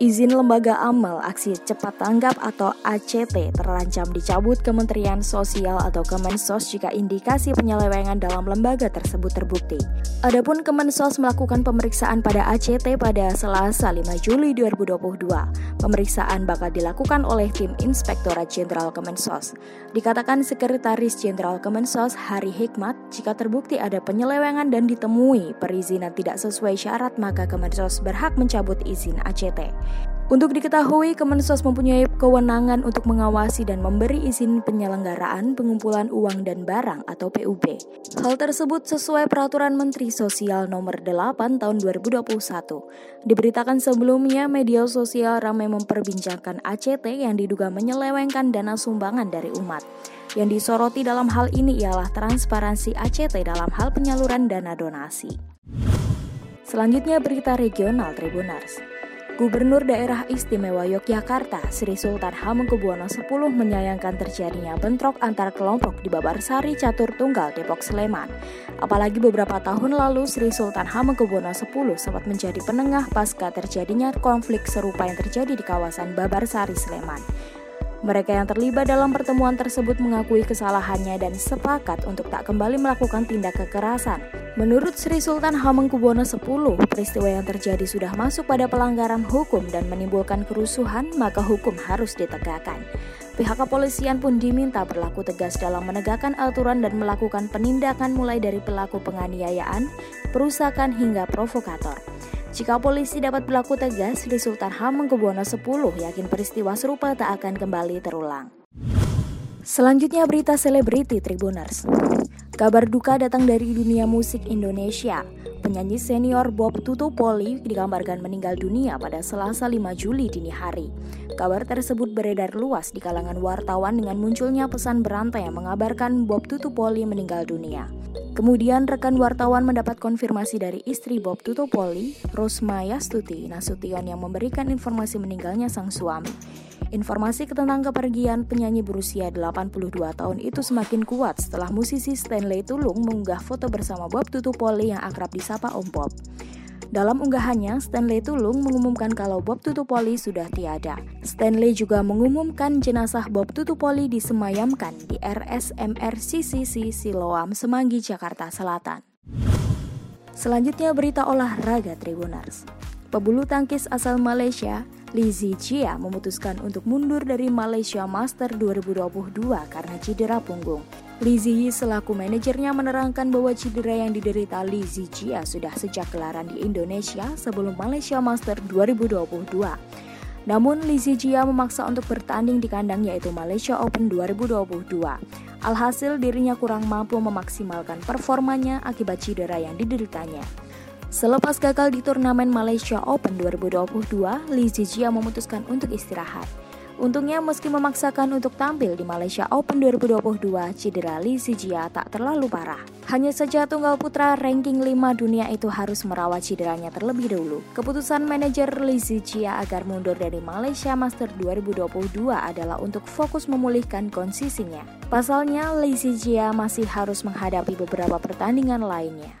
Izin Lembaga Amal Aksi Cepat Tanggap atau ACT terancam dicabut Kementerian Sosial atau Kemensos jika indikasi penyelewengan dalam lembaga tersebut terbukti. Adapun Kemensos melakukan pemeriksaan pada ACT pada Selasa 5 Juli 2022. Pemeriksaan bakal dilakukan oleh tim Inspektorat Jenderal Kemensos. Dikatakan Sekretaris Jenderal Kemensos Hari Hikmat, jika terbukti ada penyelewengan dan ditemui perizinan tidak sesuai syarat maka Kemensos berhak mencabut izin ACT. Untuk diketahui, Kemensos mempunyai kewenangan untuk mengawasi dan memberi izin penyelenggaraan pengumpulan uang dan barang atau PUB. Hal tersebut sesuai Peraturan Menteri Sosial Nomor 8 Tahun 2021. Diberitakan sebelumnya, media sosial ramai memperbincangkan ACT yang diduga menyelewengkan dana sumbangan dari umat. Yang disoroti dalam hal ini ialah transparansi ACT dalam hal penyaluran dana donasi. Selanjutnya berita regional Tribunars. Gubernur Daerah Istimewa Yogyakarta, Sri Sultan Hamengkubuwono X menyayangkan terjadinya bentrok antar kelompok di Babarsari Catur Tunggal, Depok, Sleman. Apalagi beberapa tahun lalu Sri Sultan Hamengkubuwono X sempat menjadi penengah pasca terjadinya konflik serupa yang terjadi di kawasan Babarsari, Sleman. Mereka yang terlibat dalam pertemuan tersebut mengakui kesalahannya dan sepakat untuk tak kembali melakukan tindak kekerasan. Menurut Sri Sultan Hamengkubuwono X, peristiwa yang terjadi sudah masuk pada pelanggaran hukum dan menimbulkan kerusuhan, maka hukum harus ditegakkan. Pihak kepolisian pun diminta berlaku tegas dalam menegakkan aturan dan melakukan penindakan mulai dari pelaku penganiayaan, perusakan hingga provokator. Jika polisi dapat berlaku tegas, Sri Sultan Hamengkubuwono X yakin peristiwa serupa tak akan kembali terulang. Selanjutnya berita selebriti Tribuners. Kabar duka datang dari dunia musik Indonesia. Penyanyi senior Bob Tutupoli digambarkan meninggal dunia pada Selasa 5 Juli dini hari. Kabar tersebut beredar luas di kalangan wartawan dengan munculnya pesan berantai yang mengabarkan Bob Tutupoli meninggal dunia. Kemudian rekan wartawan mendapat konfirmasi dari istri Bob Tutupoli, Rosmaya Stuti Nasution yang memberikan informasi meninggalnya sang suami. Informasi tentang kepergian penyanyi berusia 82 tahun itu semakin kuat setelah musisi Stanley Tulung mengunggah foto bersama Bob Tutupoli yang akrab disapa Om Bob. Dalam unggahannya, Stanley Tulung mengumumkan kalau Bob Tutupoli sudah tiada. Stanley juga mengumumkan jenazah Bob Tutupoli disemayamkan di RSMR CCC Siloam Semanggi, Jakarta Selatan. Selanjutnya berita olahraga Tribuners. Pebulu tangkis asal Malaysia, Lizzie Jia memutuskan untuk mundur dari Malaysia Master 2022 karena cedera punggung. Lizzie selaku manajernya menerangkan bahwa cedera yang diderita Lizzie Jia sudah sejak gelaran di Indonesia sebelum Malaysia Master 2022. Namun Lizzie Jia memaksa untuk bertanding di kandang yaitu Malaysia Open 2022. Alhasil dirinya kurang mampu memaksimalkan performanya akibat cedera yang dideritanya. Selepas gagal di turnamen Malaysia Open 2022, Lizzie Jia memutuskan untuk istirahat. Untungnya meski memaksakan untuk tampil di Malaysia Open 2022, cedera Li Zijia tak terlalu parah. Hanya saja tunggal putra ranking 5 dunia itu harus merawat cederanya terlebih dahulu. Keputusan manajer Li Zijia agar mundur dari Malaysia Master 2022 adalah untuk fokus memulihkan kondisinya. Pasalnya, Li Zijia masih harus menghadapi beberapa pertandingan lainnya.